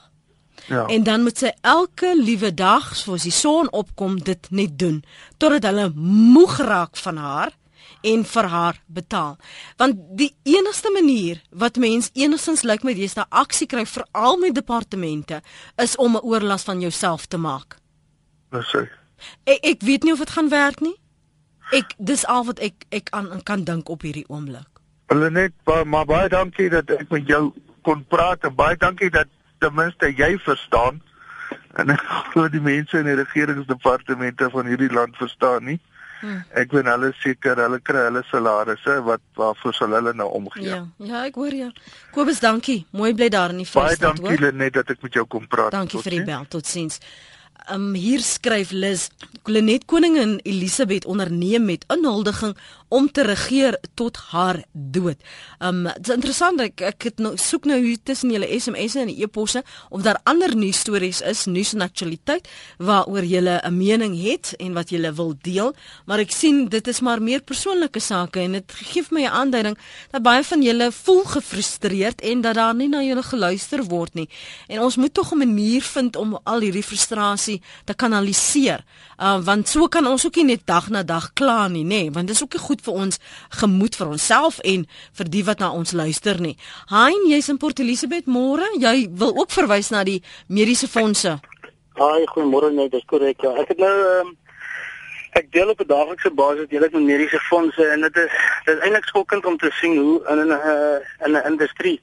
Speaker 1: Ja. En dan moet sy elke liewe dag soos die son opkom dit net doen totdat hulle moeg raak van haar en vir haar betaal. Want die enigste manier wat mens enigstens lyk my deesdae aksie kry vir al my departemente is om 'n oorlas van jouself te maak.
Speaker 13: Dis sy.
Speaker 1: Ek ek weet nie of dit gaan werk nie. Ek dis al wat ek ek aan kan dink op hierdie oomblik.
Speaker 13: Hulle net maar baie dankie dat ek met jou kon praat en baie dankie dat ten minste jy verstaan en ek glo die mense in die regeringsdepartemente van hierdie land verstaan nie. Hmm. Ek weet hulle seker hulle kry hulle salarisse wat waarvoor sal hulle nou omgee.
Speaker 1: Ja, ja, ek hoor jou. Kobus, dankie. Mooi bly daar in die Vrystaat
Speaker 13: hoor. Baie dankie net dat ek met jou kom praat.
Speaker 1: Dankie vir die bel. Totsiens. Um hier skryf Liz, Klenet koningin Elisabeth onderneem met inhuldiging om te regeer tot haar dood. Um dit is interessant ek ek het nou soek nou hier tussen julle SMS'e en e-posse of daar ander nuus stories is, nuus en aktualiteit waaroor julle 'n mening het en wat julle wil deel, maar ek sien dit is maar meer persoonlike sake en dit gee my 'n aanduiding dat baie van julle voel gefrustreerd en dat daar nie na julle geluister word nie. En ons moet tog 'n manier vind om al hierdie frustrasie te kanaliseer. Uh want so kan ons ook nie net dag na dag kla nie, nê, nee, want dit is ook nie goed vir ons gemoed vir onsself en vir die wat na ons luister nie. Hein, jy's in Port Elizabeth môre. Jy wil ook verwys na die mediese fondse.
Speaker 14: Haai, goeiemôre net, dis korrek. Ja. Ek het nou um, ek deel op 'n daaglikse basis deel ek met mediese fondse en dit is dit is eintlik skokkend om te sien hoe in 'n uh, in 'n industrie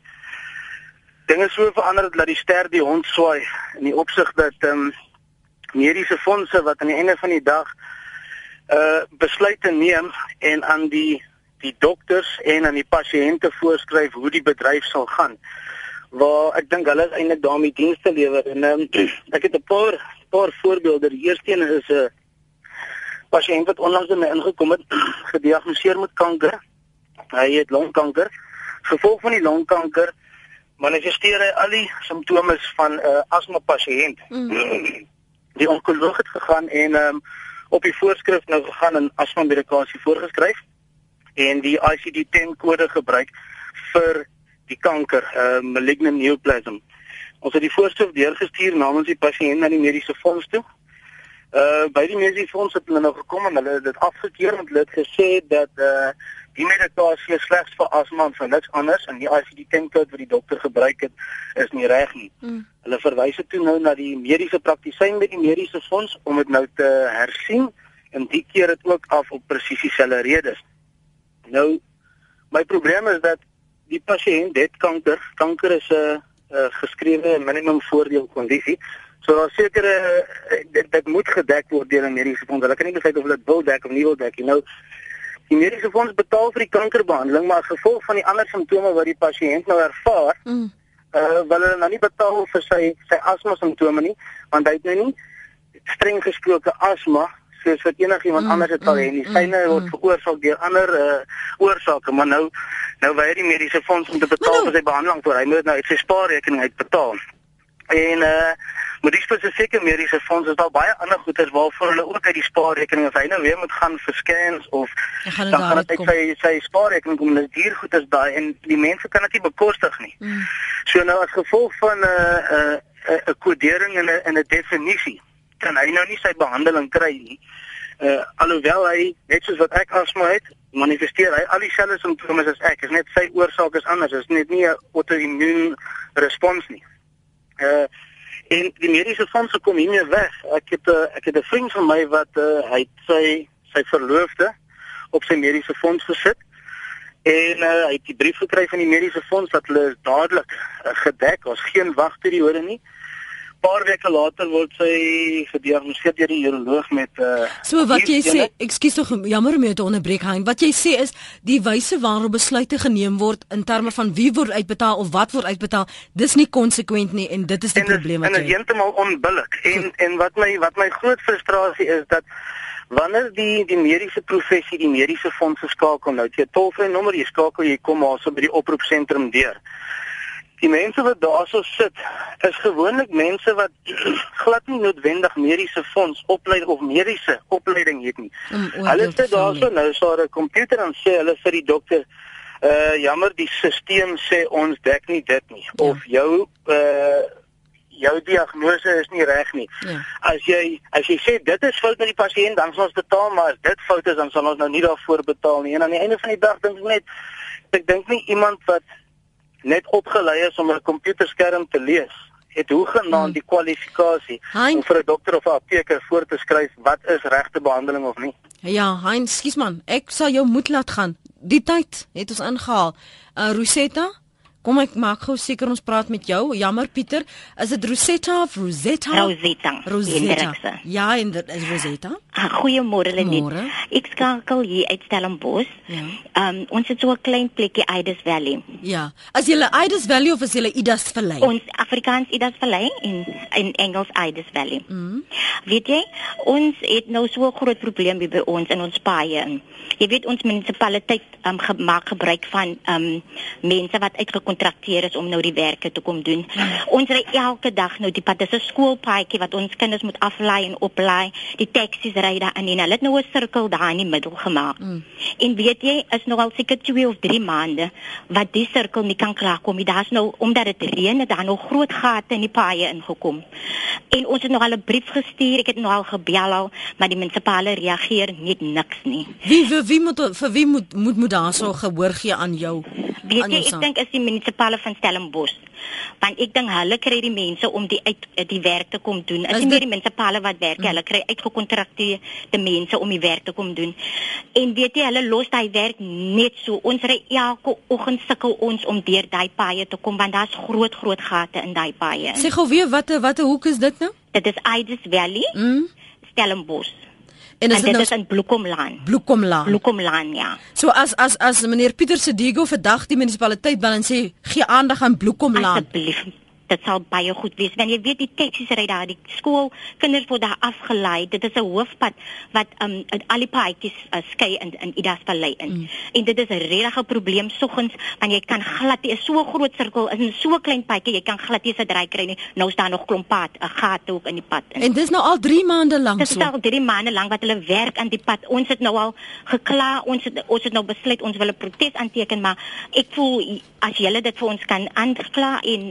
Speaker 14: dinge so verander dat die ster die hond swaai in die opsig dat ehm um, mediese fondse wat aan die einde van die dag uh besluite neem en aan die die dokters en aan die pasiënte voorskryf hoe die bedryf sal gaan. Waar ek dink hulle is eintlik daarmee dienste lewer en um, ek het 'n paar paar voorbeelde. Die eerste een is 'n pasiënt wat onlangs in my ingekom het gediagnoseer met kanker. Hy het longkanker. Gevolg van die longkanker manifesteer hy al die simptome van 'n uh, asma pasiënt. Mm. Die onkoloog het gegaan en ehm um, op die voorskrif nou gegaan en asma medikasie voorgeskryf en die ICD-10 kode gebruik vir die kanker, uh, malignant neoplasm. Ons het die voorskrif deurgestuur namens die pasiënt na die mediese fonds toe. Uh by die mediese fonds het hulle nou gekom en hulle het dit afgekeur want hulle het gesê dat uh die medikasie is slegs vir asma en vir niks anders en die ICD-10 kode wat die dokter gebruik het is nie reg nie. Mm. Hulle verwys dit toe nou na die mediese praktisyn by die mediese fonds om dit nou te hersien en die keer dit ook af op presies dieselfde redes. Nou my probleem is dat die pasiënt het kanker. Kanker is 'n geskrewe minimum voordeel kondisie. So daar sekere dit, dit moet gedek word deur 'n mediese fonds. Hulle kan nie besluit of hulle dit wil dek of nie wil dek nie. Nou die mediese fonds betaal vir die kankerbehandeling, maar as gevolg van die ander simptome wat die pasiënt nou ervaar, mm. uh wil hulle nou nie betaal vir sy sy asma simptome nie, want hy het nou nie streng gesproke asma soos wat enigiemand mm, anders het al hê nie. Mm, Syne mm, word veroorsaak deur ander uh oorsake, maar nou nou weier die mediese fonds om te betaal nou, vir sy behandeling, vir hy moet nou uit sy spaarrekening uitbetaal. En uh met die spesifieke mediese fonds is daar baie ander goederes waarvoor hulle ook uit die spaarrekening as hy nou weer moet gaan vir scans of
Speaker 1: gaan dan gaan
Speaker 14: dit sy sy spaarrekening kom net hier goederes daai en die mense kan dit nie bekostig nie. Mm. So nou as gevolg van 'n uh, 'n uh, 'n kodering en 'n 'n 'n definisie kan hy nou nie sy behandeling kry nie. Uh alhoewel hy net soos wat ek asma het, manifesteer hy al dieselfde simptome as ek. Dit is net sy oorsaak is anders. Dit is net nie 'n auto-immuun respons nie. Uh en die mediese fondse kom hiermee weg. Ek het 'n uh, ek het 'n vriend van my wat uh, hy sy sy verloofde op sy mediese fonds gesit En uh, hy het die brief gekry van die mediese fonds dat hulle dadelik uh, gedek, daar's geen wagperiode nie. Paar weke later word sy gediagnoseer deur die uroloog met 'n uh,
Speaker 1: So wat jy sê, ekskuus tog jammer om jou te onderbreek hein. Wat jy sê is die wyse waarop besluite geneem word in terme van wie word uitbetaal of wat word uitbetaal, dis nie konsekwent nie en dit is die
Speaker 14: en dis-
Speaker 1: probleem
Speaker 14: En
Speaker 1: wat
Speaker 14: dit is
Speaker 1: jy
Speaker 14: heeltemal onbillik. En en wat my wat my groot frustrasie is dat wanneer die die mediese professie die mediese fondse skakel nou, jy tolvrye nommer, jy skakel jy kom maar so by die oproepsentrum deur. Die mense wat daarso sit, is gewoonlik mense wat glad nie noodwendig mediese fonds opleiding of mediese opleiding het nie. Hulle sit daarso nou so 'n komputer en sê hulle vir die dokter, uh jammer, die stelsel sê ons dek nie dit nie
Speaker 1: Ja.
Speaker 14: of jou uh jou diagnose is nie reg nie.
Speaker 1: Ja.
Speaker 14: As jy as jy sê dit is fout met die pasiënt, dan sal ons betaal, maar as dit fout is, dan sal ons nou nie daarvoor betaal nie. En aan die einde van die dag dink ek net ek dink nie iemand wat net opgelei is om 'n komputerskerm te lees het hoegenaamd die kwalifikasie
Speaker 1: Hein?
Speaker 14: om vir 'n dokter of 'n apteker voor te skryf wat is regte behandeling of nie.
Speaker 1: Ja, hein, skus man, ek sal jou moed laat gaan. Die tyd het ons ingehaal. Uh Rosetta, kom ek maak gou seker ons praat met jou. Jammer Pieter, is dit Rosetta of Rosetta?
Speaker 15: Rosetta.
Speaker 1: Rosetta.
Speaker 15: Hendrikse.
Speaker 1: Ja, en dit is Rosetta.
Speaker 15: Ah, Goeiemôre Lenet. Ek skakel hier uit Stellenbosch.
Speaker 1: Ja.
Speaker 15: Ehm um, ons het so 'n klein plekkie Idas Valley.
Speaker 1: Ja. As jy Idas Valley of as jy Idas Valley?
Speaker 15: Ons Afrikaans Idas Valley en in Engels Idas Valley.
Speaker 1: Mm.
Speaker 15: Weet jy, ons het nou so 'n groot probleem hier by ons in ons paaie. Jy weet ons munisipaliteit um, gemaak gebruik van um, mense wat uitgekontrakteer is om nou die werke te kom doen. Ons ry elke dag nou die pad. Dis 'n skoolpaadjie wat ons kinders moet aflaai en oplaai. Die taksies ry daar in en hulle het nou 'n sirkel daar in die middel gemaak.
Speaker 1: Mm.
Speaker 15: En weet jy, is nou al seker 2 of 3 maande wat die sirkel nie kan klaarkom nie. Daar's nou omdat dit reën, daar nou groot gate in die paaie ingekom. En ons het nog al 'n brief gestuur, ek het nog al gebel al, maar die munisipale reageer net niks nie.
Speaker 1: Wie wie, wie moet vir wie moet moet moet daarso gehoor gee aan jou?
Speaker 15: Weet jy, ek dink is die munisipale van Stellenbosch. Want ek dink hulle kry die mense om die uit die werk te kom doen.
Speaker 1: Is
Speaker 15: As nie meer
Speaker 1: dit-
Speaker 15: die munisipale wat werk, nie, hulle kry uitgekontrakteerde mense om die werk te kom doen. En weet jy, hulle los daai werk net so. Ons ry elke oggend sukkel ons om deur daai paaie te kom want daar's groot groot gate in daai paaie.
Speaker 1: Sê gou weer watter watter hoek is dit nou?
Speaker 15: Dit is Ides Valley,
Speaker 1: Mm.
Speaker 15: Stellenbosch.
Speaker 1: En is
Speaker 15: en
Speaker 1: dit
Speaker 15: dit
Speaker 1: nou
Speaker 15: is in Bloekomlaan.
Speaker 1: Bloekomlaan?
Speaker 15: Bloekomlaan, ja.
Speaker 1: So as as as meneer Pieter Sedigo vandag die munisipaliteit bel en sê gee aandag aan Bloekomlaan.
Speaker 15: Asseblief. Dit sal baie goed wees. Want jy weet die taksies ry daar, die skool, kinders word daar afgelei. Dit is 'n hoofpad wat um uit al die paadjies uh, skei in in Idas Vallei in. Mm. En dit is 'n regte probleem soggens want jy kan glad nie so groot sirkel in so klein padjie, jy kan glad nie se draai kry nie. Nou staan nog klomp pad, 'n gat ook in die pad. In.
Speaker 1: En dis nou al 3 maande lank
Speaker 15: Dit
Speaker 1: so.
Speaker 15: is al 3 maande lank wat hulle werk aan die pad. Ons het nou al gekla, ons het ons het nou besluit ons wil 'n protes aanteken, maar ek voel as julle dit vir ons kan aankla en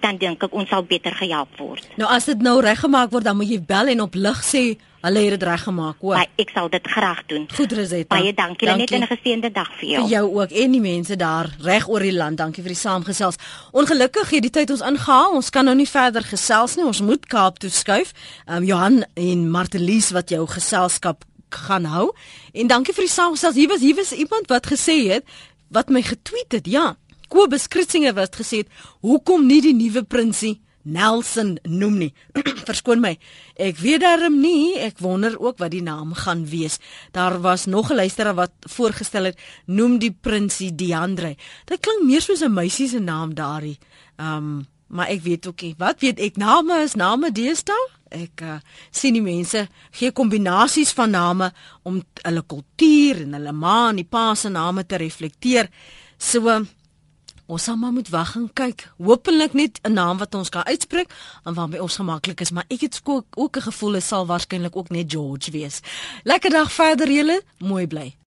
Speaker 15: dan dink ek ons sal beter gehelp word.
Speaker 1: Nou as dit nou reggemaak word, dan moet jy bel en op lig sê hulle het dit reggemaak, hoor.
Speaker 15: Maar ek sal dit graag doen.
Speaker 1: Goed Rosetta.
Speaker 15: Baie dankie, dankie. net 'n geseënde dag vir jou.
Speaker 1: Vir jou ook en die mense daar reg oor die land. Dankie vir die saamgesels. Ongelukkig het die tyd ons ingehaal. Ons kan nou nie verder gesels nie. Ons moet Kaap toe skuif. Ehm um, Johan en Martelies wat jou geselskap gaan hou. En dankie vir die saamgesels. Hier was hier was iemand wat gesê het wat my getweet het. Ja, Kobus Kritzinger wat gesê het, "Hoekom nie die nuwe prinsie Nelson noem nie?" Verskoon my. Ek weet darm nie. Ek wonder ook wat die naam gaan wees. Daar was nog 'n luisteraar wat voorgestel het, "Noem die prinsie Diandre." Dit klink meer soos 'n meisie se naam daarin. Ehm, um, maar ek weet ook nie. Wat weet ek? Name is name deesdae. Ek uh, sien die mense gee kombinasies van name om hulle kultuur en hulle ma en die pa se name te reflekteer. So uh, ons sal maar moet wag en kyk. Hoopelik net 'n naam wat ons kan uitspreek en waarmee ons gemaklik is, maar ek het ook ook 'n gevoel dit sal waarskynlik ook net George wees. Lekker dag verder julle, mooi bly.